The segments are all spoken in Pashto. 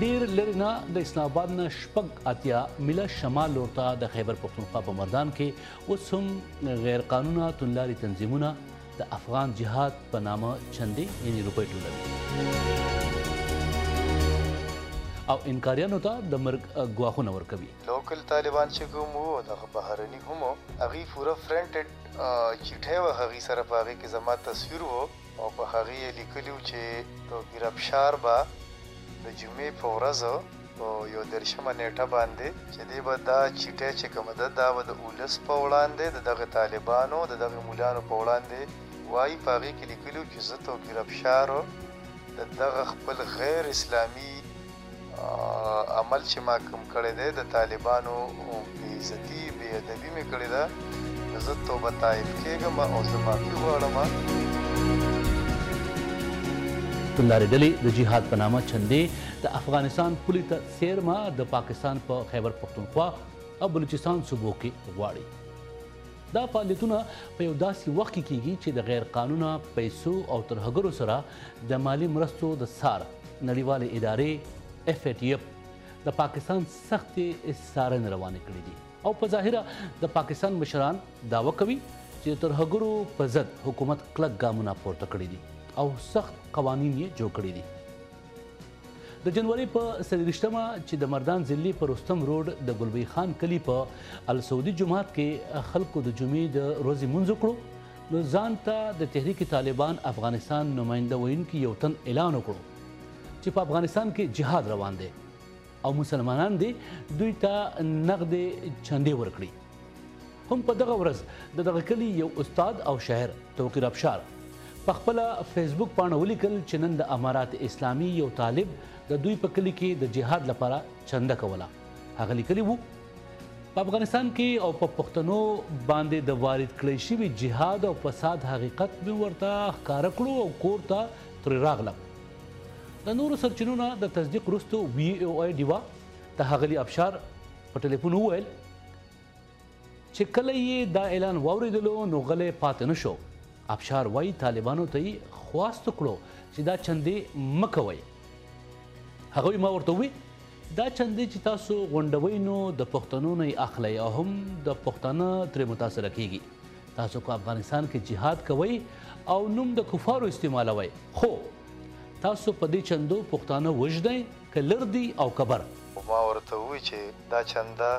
ډېر لرې نه د اسلام آباد نه شپږ اتیا میله شمال لور ته د خیبر پښتونخوا په مردان کې اوس هم غیرقانونه تونلاري تنظیمونه د افغان جهاد په نامه چندې یعنی روپۍ ټولوي او انکاریانو ته د مرګ ګواښونه ورکوي لوکل طالبان چه کوم وو او دغه بهرني هم وو هغوی فوره فرنټډ چیټی وه هغوی سره په هغه کی زما تصویر وو او په هغه یی لیکلی وو چه توپیر ابشار به د جمعی په ورځ په یو دریشمه نیټه باندی چه دی به دا چیټی چه کومه ده دا به د اولس په وړاندی د دغه طالبانو او د دغه مولانو په وړاندی وایی په هغه کی لیکلی وو چه زه توپیر ابشار د دغه خپل غیر اسلامی عمل چې ما کوم کړی دی د طالبانو بې عزتي بې ادبي مې کړې ده زه توبه تایب کېږم او زه معافي غواړم توندارې ډلې د جهاد په نامه چندې د افغانستان پولې ته څېرمه د پاکستان په خیبر پښتونخوا او بلوچستان صوبو کې غواړي. دا فعالیتونه په یو داسې وخت کې کیږي چې د غیر قانونه پیسو او ترهګرو سره د مالي مرستو د څار نړیوالې ادارې اف ای ټي اف د پاکستان سختې څارنې روانې کړې دي او په ظاهره د پاکستان مشران داوا کوي چې د ترهګرو په ضد حکومت کلک ګامونه پورته کړي دي او سخت قوانین یې جوړ کړي دي د جنوري په څلوېښت مه چې د مردان ضلعې په رستم روډ د ګلبي خان کلي په السعودي جومات کې خلکو د جمعې د ورځې مونځ وکړو نو ځان ته د تحریک طالبان افغانستان نماینده ویونکي یو تن اعلان وکړو چې په افغانستان کې جهاد روان دی او مسلمانان دې دوی ته نغدې چندې ورکړي هم په دغه ورځ د دغه کلي یو استاد او شاعر توقیر ابشار په خپل فیسبوک پاڼه ولیکل چې نن د امارات اسلامي یو طالب د دوی په کلي کې د جهاد لپاره چنده کوله هغه لیکلی وو په افغانستان کې او په پښتنو باندې د وارد کړی شوی جهاد او فساد حقیقت مې ورته ښکاره کړو او کور ته ترې راغلم د نورو سرچینو نه د تصدیق وروسته وي او آی ډیوا د هغلي ابشار په ټلیفون وویل چې کله یې دا اعلان واوریدلو نو غلی پاتې نه شو ابشار وایي طالبانو ته یې خواست کړو چې دا چندې مه کوئ هغوی ما ورته ووی دا چندې چې تاسو غونډوئ نو د پښتنو نه اخلئ او هم د پښتانه ترې متاثره کیږي تاسو که افغانستان کې جهاد کوئ او نوم د کفارو استعمالوئ خو تاسو په دې چندو پښتانه وژنئ که لر دي او که بر. ما ورته ووی چی دا چنده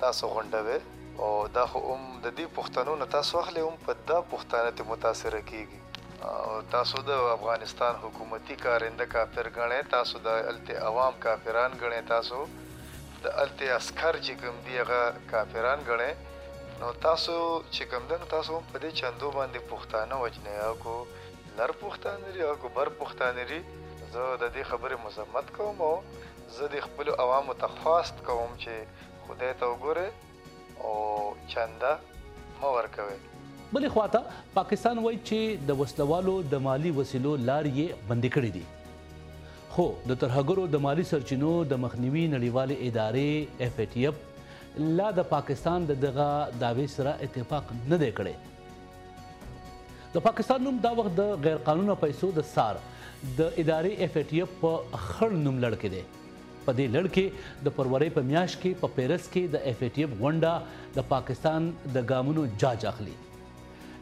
تاسو غونډوی او دا خو هم د دی پښتنو نه تاسو اخلی هم په دا پښتانه تی متاثره کیږی او تاسو د افغانستان حکومتی کارنده کافر ګڼی تاسو د هلتی عوام کافران ګڼی تاسو د هلتی عسکر چی کوم دی هغه کافران ګڼی. نو تاسو چې کوم ده نو تاسو هم په دې چندو باندې پښتانه وجنه یا کو لر پښتانه لري یا کو بر پښتانه لري زه د دې خبرې مذمت کوم او زه د خپل عوامو ته خواست کوم چې خدای ته وګوره او چنده مه ورکوي بلې خواته پاکستان وایي چې د وسلوالو د مالی وسیلو لار یې بندې کړې دي خو د ترهګرو د مالی سرچینو د مخنیوي نړیوالې ادارې اف ای ټي اف لا د پاکستان د دغه دعوې سره اتفاق نه دی کړی. د پاکستان نوم دا وخت د غیرقانونه پیسو د څار د ادارې ایف ای ټي ایف په خړ نوم لړ کې دی. په دې لړ کې د فرورۍ په میاشت کې په پیرس کې د ایف ای ټي ایف غونډه د پاکستان د ګامونو جاج اخلي.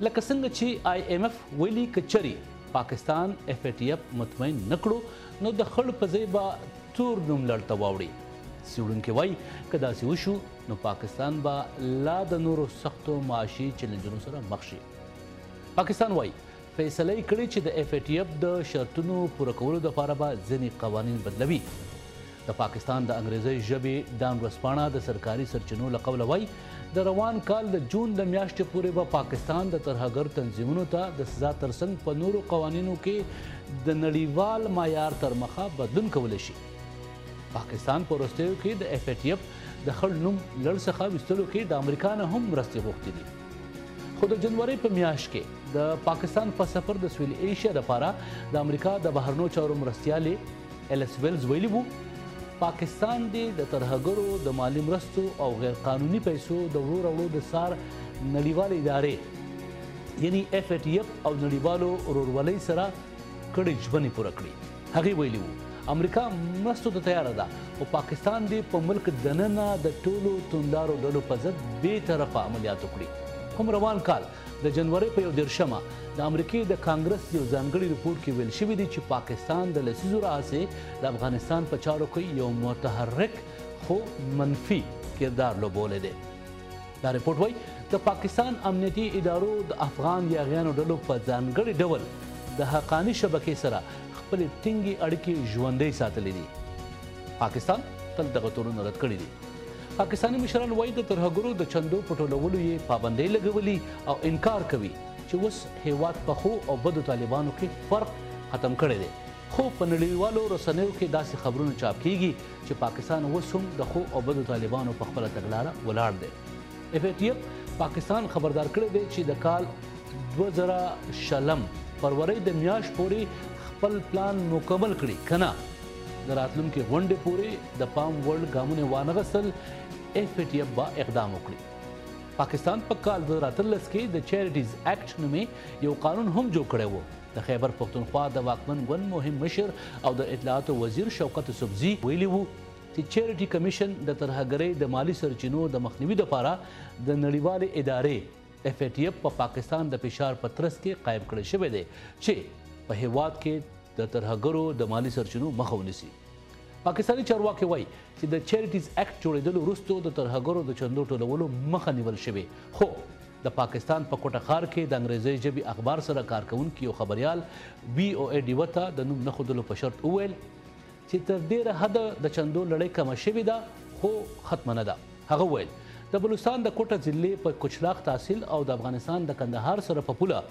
لکه څنګه چې آی اېم اېف ویلي که چري پاکستان اېف اې ټي اېف مطمئن نه کړو نو د خړ په ځای به تور نوم لړ ته واوړي. څېړونکي وايي که داسې وشو نو پاکستان به لا د نورو سختو معاشي چېلنجونو سره مخ شي. پاکستان وايي فیصله یې کړې چې د اېف اې ټي اېف د شرطونو پوره کولو لپاره به ځینې قوانین بدلوي. د پاکستان د انګریزۍ ژبې ډان ورځپاڼه د سرکاري سرچینو له قوله وایي، د روان کال د جون له میاشتې پورې به پاکستان د ترهګرو تنظیمونو ته د سزا ترڅنګ په نورو قوانینو کې د نړیوال معیار ترمخه بدلون کولی شي. پاکستان په وروستیو کې د ایف ای ټي ایف د خړ نوم لړ څخه ویستلو کې د امریکا نه هم مرستې غوښتې دي. خو د جنورۍ په میاشت کې د پاکستان په سفر د سویل ایشیا لپاره د امریکا د بهرنیو چارو مرستیالې الیس ویلز ویلي وو، پاکستان دې د ترهګرو د مالي مرستو او غیرقانوني پیسو د وړو راوړو د څار نړیوالې ادارې یعنی ایف ای ټي ایف او نړیوالو ورورولۍ سره کړې ژمنې پوره کړي. هغې ویلي وو، امریکا مرستو ته تیاره ده، خو پاکستان دې په ملک دننه د ټولو توندلارو ډلو په ضد بې طرفه عملیات وکړي. هم روان کال د جنورۍ په یو دېرش مه د امریکې د کانګرس یو ځانګړي رپورټ کې ویل شوي دي چې پاکستان د لسیزو راهسې د افغانستان په چارو کې یو متحرک خو منفي کردار لوبولی دی دا رپورټ وایي د پاکستان امنیتي ادارو د افغان یاغیانو ډلو په ځانګړي ډول د حقاني شبکې سره خپلې ټینګې اړیکې ژوندۍ ساتلې دي پاکستان تل دغه تورونه رد کړي دي پاکستاني مشران وايي د ترهګرو د چندو په ټولولو یې پابندۍ لګولي او انکار کوي چې اوس هېواد په ښو او بدو طالبانو کې فرق ختم کړی دی خو په نړیوالو رسنیو کې داسې خبرونه چاپ کیږي چې پاکستان اوس هم د ښو او بدو طالبانو په خپله تګلاره ولاړ دی اف ای ټي اف پاکستان خبردار کړی دی چې د کال 2020 فروری د میاشت پورې خپل پلان مکمل کړي کنه د راتلونکې غونډې پورې د پام وړ ګامونه وانه غستل ایف ای ټي اف به اقدام وکړي پاکستان په کال 2013 کې د چیریټیز اکټ نومې یو قانون هم جوړ کړی وو د خیبر پښتونخوا د واکمن ګوند مهم مشر او د اطلاعاتو وزیر شوکت سبزي ویلي وو چې چیریټي کمیشن د ترهګرۍ د مالی سرچینو د مخنیوي لپاره د نړیوالې ادارې اف ای ټي اف په پاکستان د فشار په ترڅ کې قایم کړی شوی دی چې په هیواد کې د ترهګرو د مالي سرچینو مخه ونیسي. پاکستاني چارواکي وايي چې د چیریټیز اکټ جوړېدلو وروسته د ترهګرو د چندو ټولولو مخه نیول شوې خو د پاکستان په کوټه ښار کې د انګریزۍ ژبې اخبار سره کارکوونکي یو خبریال وي او ای ډیوه ته د نوم نه ښودلو په شرط وویل چې تر ډېره حده د چندو لړۍ کمه شوې ده خو ختمه نه ده. هغه وویل د بلوچستان د کوټه ضلعې په کچلاغ تحصیل او د افغانستان د کندهار سره په پوله،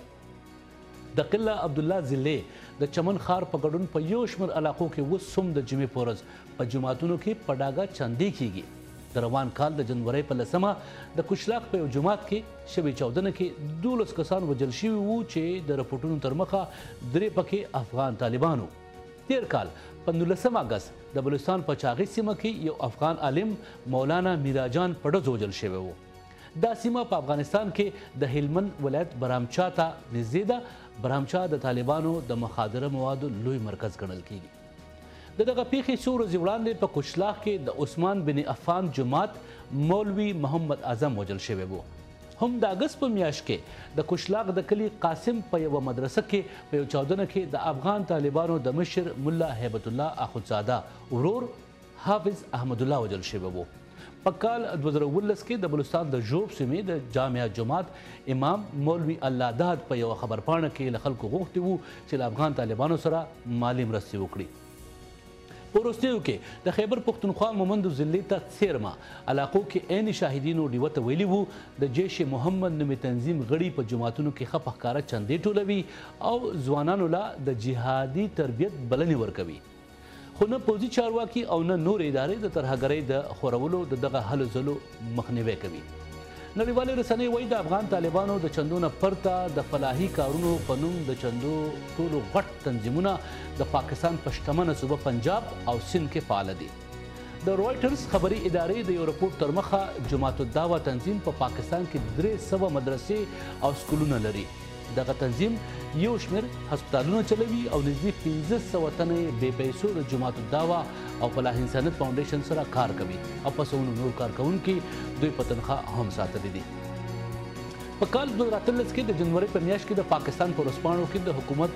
د قلعه عبدالله ضلعې د چمن ښار په ګډون په یو شمېر علاقو کې اوس هم د جمعې په ورځ په جوماتونو کې په ډاګه چاندې کېږي. د روان کال د جنورۍ په لسمه د کشلاق په یو جومات کې شوې چاودنه کې دولس کسان وژل شوي وو چې د رپوټونو تر مخه درې پکې افغان طالبان وو. تېر کال په نولسم اګست د بلوچستان په چاغي سیمه کې یو افغان عالم مولانا میراجان په ډزو وژل شوی و. دا سیمه په افغانستان کې د هلمند ولایت برامچا ته نږدې ده. برامچا د طالبانو د مخادره موادو لوی مرکز ګڼل کېږي. د دغه پیښې څو ورځې وړاندې په کچلاغ کې د عثمان بن عفان جومات مولوي محمد اعظم وژل شوی و. هم د اګست په میاشت کې د کچلاغ د کلي قاسم په یوه مدرسه کې په یو چاودنه کې د افغان طالبانو د مشر ملا هیبت الله اخندزاده ورور حافظ احمدالله وژل شوی و. په کال دوه زره اوولس کې د بلوچستان د ژوب سیمې د جامع جومات امام مولوي الله داد په یوه خبرپاڼه کې له خلکو غوښتي وو چې له افغان طالبانو سره مالي مرستې وکړي. په وروستیو کې د خیبر پښتونخوا مومندو ضلعې ته څېرمه علاقو کې عین شاهدینو ډیوه ته ویلي وو، د جیش محمد نومې تنظیم غړي په جوماتونو کې ښه په ښکاره چندې ټولوي او ځوانانو له د جهادي تربیت بلنې ورکوي. خو نه پوځي چارواکي او نه نورې ادارې د ترهګرۍ د خورولو د دغه هلو ځلو مخنیوی کوي نړیوالې رسنۍ وایي د افغان طالبانو د چندو نه پرته د فلاحي کارونو په نوم د چندو ټولو غټ تنظیمونه د پاکستان په شتمنه صوبه پنجاب او سند کې فعال دي د رویټرز خبري ادارې د یو رپورټ تر مخه جماعت الدعوه تنظیم په پاکستان کې درې سوه مدرسې او سکولونه لري دغه تنظیم یو شمېر هسپتالونه چلوي او نږدې پنځه سوه تنه یې بې پیسو د جماعت الدعوه او فلاح انسانیت فاونډېشن سره کار کوي او په سوونو نور کارکوونکي دوی په تنخواه هم ساتلي دي په کال 2013 کې د جنورۍ په میاشت کې د پاکستان په ورځپاڼو کې د حکومت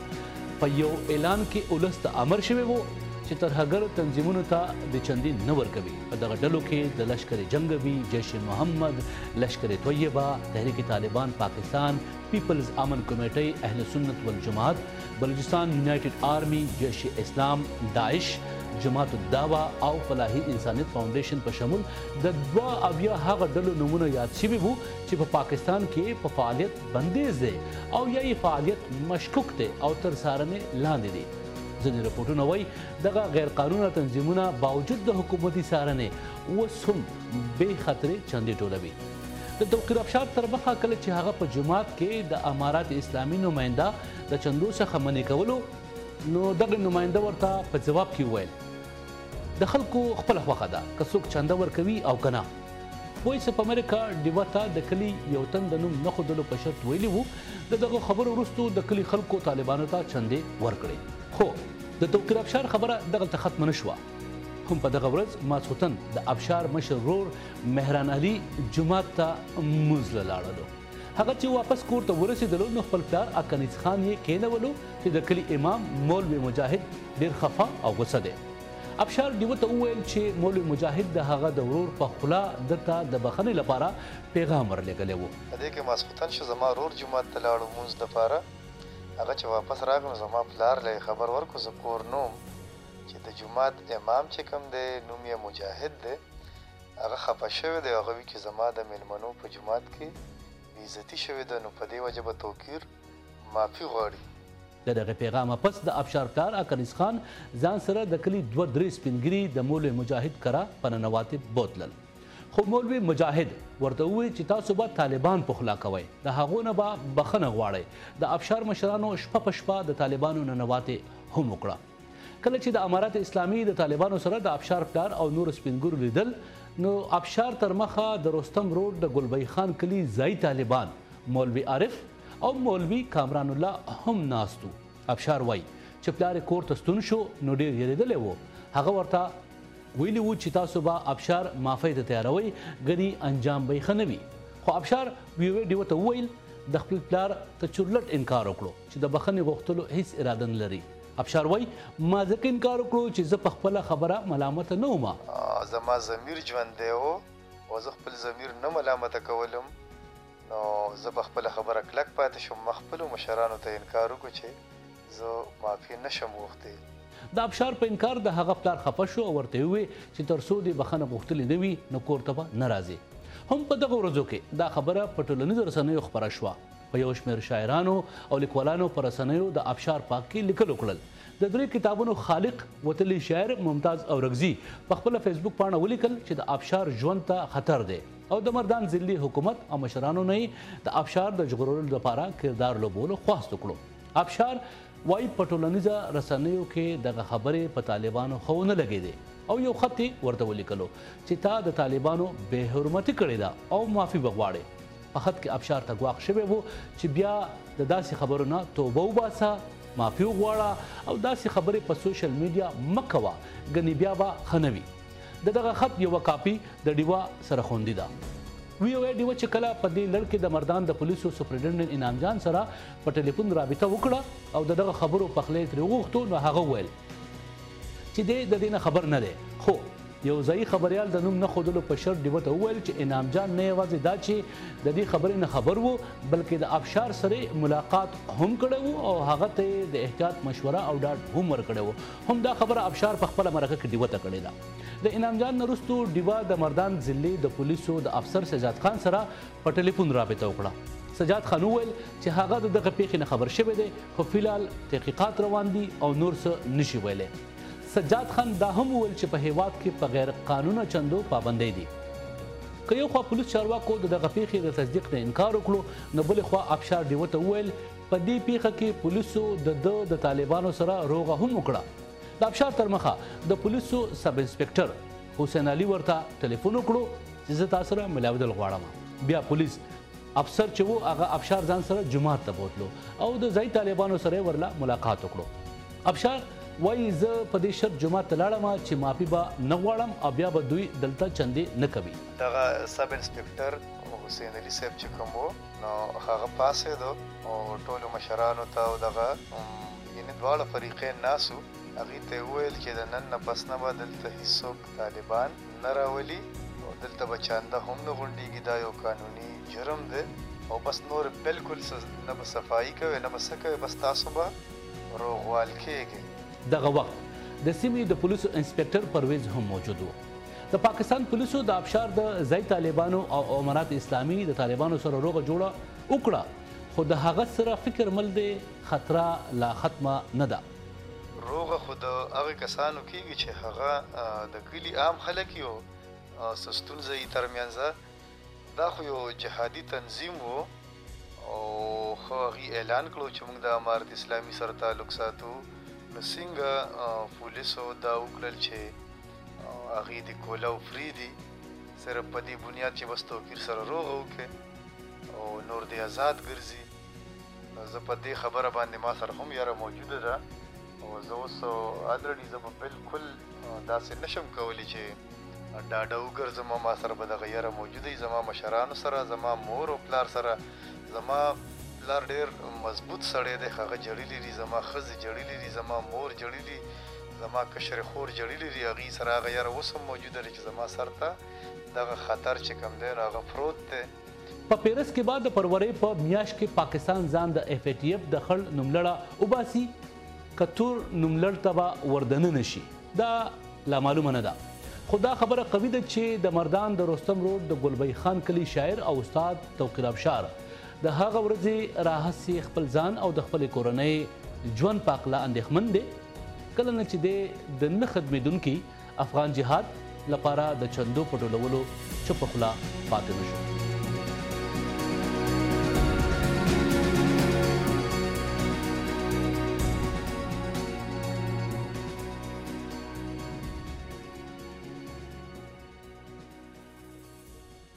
په یو اعلان کې ولس ته امر شوی و چې ترهګرو تنظیمونو ته د چندین نه ورکوي په دغه ډلو کې د لشکر جنګوي، جیش محمد، لشکر طیبه، تحریک طالبان پاکستان، پیپلز امن کمیټۍ، اهل سنت والجماعت، بلوچستان یونایټډ آرمي، جیش اسلام، داعش، جماعت الدعوه او فلاحي انسانیت فاونډیشن په شمول د دوه اویا هغه ډلو نومونه یاد شوي وو چې په پاکستان کې په فعالیت بندیز دی او یا یې فعالیت مشکوک دی او تر څارنې لاندې دي. ځینې رپورټونه وایي دغه غیرقانونه تنظیمونه باوجود د حکومتي څارنې اوس هم بې خطرې چندې ټولوي. د توقیر افشار تر مخه کله چې هغه په جومات کې د امارت اسلامي نماینده د چندو څخه منع کولو نو دغه نماینده ورته په ځواب کې وویل د خلکو خپله خوښه ده که څوک چنده ورکوي او که نه. وایي چې په امریکا ډیوه ته د کلي یو تن د نوم نه ښودلو په شرط ویلي وو د دغه خبرو وروسته د کلي خلکو طالبانو ته چندې ورکړې خو د توقیر افشار خبره دغلته ختمه نه شوه هم په دغه ورځ ماسخوتن د افشار مشر ورور مهران علي جومات ته لمونځ له لاړلو هغه چې واپس کور ته ورسېدلو نو خپل پلار اکانیز خان یې کېنولو چې د کلي امام مولوي مجاهد ډېر خفه او غوسه دی افشار ډیوه ته وویل چې مولوي مجاهد د هغه د ورور په خوله ده ته د بخښنې لپاره پیغام ورلېږلی و. په دې کې ماسخوتن شو زما ورور جومات ته لاړو لمونځ لپاره. هغه چې واپس راغی نو زما پلار له یې خبر ورکړو زه کور نه وم چې د جومات امام چې کوم دی نوم یې مجاهد دی هغه خپه شوی دی او هغه وی چې زما د میلمنو په جومات کې بې عزتي شوې ده نو په دې وجه به توقیر معافي غواړي. د دغه پیغامه پس د ابشار پلار اکریز خان ځان سره د کلي دوه درې سپین ږیري د مول مجاهد کره په ننواتې بوتلل. خو مولوي مجاهد ورته وویل چې تاسو به طالبان پخلا کوئ، د هغو نه به بخښنه غواړئ. د افشار مشرانو شپه په شپه د طالبانو ننواتې هم وکړه. کله چې د امارت اسلامي د طالبانو سره د افشار پلار او نورو سپین ږیرو لیدل، نو افشار تر مخه د رستم روډ د ګلبهي خان کلي ځايي طالبان مولوي عارف او مولوي کامران الله هم ناست وو. افشار وايي چې پلار یې کور ته ستون شو، نو ډېر یریدلی و. هغه ورته. ویلي وو چې تاسو به ابشار معافۍ ته تیاروئ ګني انجام به یې ښه نه وي خو ابشار وي وي ډیوه ته وویل د خپل پلار ته چورلټ انکار وکړو چې د بخښنې غوښتلو هیڅ اراده نه لري ابشار وایي ما ځکه انکار وکړو چې زه په خپله خبره ملامت نه وم زما ضمیر ژوندی و او زه خپل ضمیر نه ملامت کولم. نو زه په خپله خبره کلک پاتې شوم، ما خپلو مشرانو ته انکار وکړو چې زه معافي نه شم غوښتې. د ابشار په انکار د هغه پلار خفه شو او ورته یې ووې چې تر څو دې بخښنه غوښتلې نه وي نو کور ته به نه راځې. هم په دغو ورځو کې دا خبره په ټولنیزو رسنیو خپره شوه، په یو شمېر شاعرانو او لیکوالانو په رسنیو د ابشار په حق کې لیکل وکړل، د درې کتابونو خالق وتلی شاعر ممتاز اورکزي په خپله فیسبوک پاڼه ولیکل چې د ابشار ژوند ته خطر دی. او د مردان ضلعي حکومت او مشرانو نه یې د ابشار د ژغورلو لپاره کردار لوبولو خواست وکړو. ابشار وايي په ټولنیزه رسنیو کې دغه خبرې په طالبانو ښه ونه لګېدې او یو خط یې ورته ولیکلو چې تا د طالبانو بې حرمتي کړې ده او معافي به غواړې. په خط کې ابشار ته ګواښ شوی و چې بیا د داسې خبرو نه توبه وباسه، معافي وغواړه او داسې خبرې په سوشل میډیا مه کوه ګنې بیا به ښه نه وي. د دغه خط یوه کاپي د ډیوه سره خوندي ده. وي او ای ډیوه چې کله په دې لړ کې د مردان د پولیسو سپرنټنډنټ انعام جان سره په ټلیفون رابطه وکړه او د دغه خبرو پخلی ترې وغوښتو نو هغه وویل چې دی د دې نه خبر نه دی خو یو ځایي خبریال د نوم نه ښودلو په شرط ډیوه ته وویل چې انعام جان نه یوازې دا چې د دې خبرې نه خبر وو بلکې د افشار سره ملاقات هم کړی وو او هغه ته د احتیاط مشوره او ډاډ هم ورکړی وو هم دا خبره افشار په خپله مرکه کې ډیوه ته کړې ده. د انعام جان نه وروسته ډیوه د مردان ضلعې د پولیسو د افسر سجاد خان سره په ټلیفون رابطه وکړه. سجاد خان وویل چې هغه د دغه پېښې نه خبر شوی دی خو فی الحال تحقیقات روان دي او نور څه نه شي ویلی. سجاد خان دا هم وویل چې په هېواد کې په غیر قانونه چندو پابندۍ دي. که یو خوا پولیس چارواکو د دغه پېښې د تصدیق نه انکار وکړو نو بلې خوا افشار ډیوه ته وویل، په دې پیښه کې پولیسو د ده د طالبانو سره روغه هم وکړه. د ابشار تر مخه د پولیسو سب انسپکټر حسین علي ورته ټلیفون وکړو چې زه تا سره ملاویدل غواړم. بیا پولیس افسر چې وو هغه ابشار ځان سره جومات ته بوتلو او د ځايي طالبانو سره یې ورله ملاقات وکړو. ابشار وايي زه په دې شرط جومات ته لاړم چې معافي به نه غواړم او بیا به دوی دلته چندې نه کوي. دغه سب انسپکټر حسین علي صاحب چې کوم وو نو هغه پاڅېدو او ټولو مشرانو ته او دغه یعنی دواړه فریقین ناست وو هغوی ته یې وویل چې د نن نه پس نه به دلته هیڅوک طالبان نه راولي او دلته به چانده هم نه غونډیږي دا یو قانوني جرم دی او بس نور بلکل څه نه به صفایي کوی نه به څه کوی بس تاسو به روغوال کیږی. دغه وخت د سیمې د پولیسو انسپکټر پرویز هم موجود وو. د پاکستان پولیسو د ابشار د ځای طالبانو او امارات اسلامي د طالبانو سره روغه جوړه وکړه خو د هغه سره فکر مل دی خطره لا ختمه نه ده. روغه خو د هغه کسانو کیږي چې هغه د کلي عام خلک یو او څه ستونزه یي ترمینځ دا خو یو جهادي تنظیم وو او خو هغوي اعلان کړو چې موږ د امارت اسلامي سره تعلق ساتو نو څنګه پولیسو دا وکړل چې او هغه دې کوله او فریدي صرف په دې بنیاد چې بس توپیر سره روغه وکړي او نور دې آزاد ګرځي نو زه په دې خبره باندې ما سره هم یاره موجوده ده او زه اوس الرډي زه به بالکل داسې نشم کولی چې ډاډه وګرځم ما سره به دغه یاره موجوده وي زما مشرانو سره زما مور او پلار سره زما پلار ډېر مضبوط سړی دی هغه جړلي دي زما ښځې جړلي دي زما مور جړلي زما کشرې خور جړي لري هغي سره هغه ياره اوس هم موجوده ده چې زما سر ته دغه خطر چې کوم دی نو هغه پروت دی. په پېرس کې به د فرورۍ په مياشت کې پاکستان ځان د اېف اې ټي اېف د خړ نوملړه وباسي که تور نوملړ ته به ور دننه شي دا لا معلومه نه ده خو دا خبره قوي ده چې د مردان د رستم روډ د ګلبي خان کلي شاعر او استاد توقيرابشار د هغه ورځې راهسې خپل ځان او د خپلې کورنۍ ژوند په اقلا اندېښمن دی، کله نه چې دی د نه ختمېدونکي افغان جهاد لپاره د چندو په ټولولو چوپه خوله پاتې نه شو.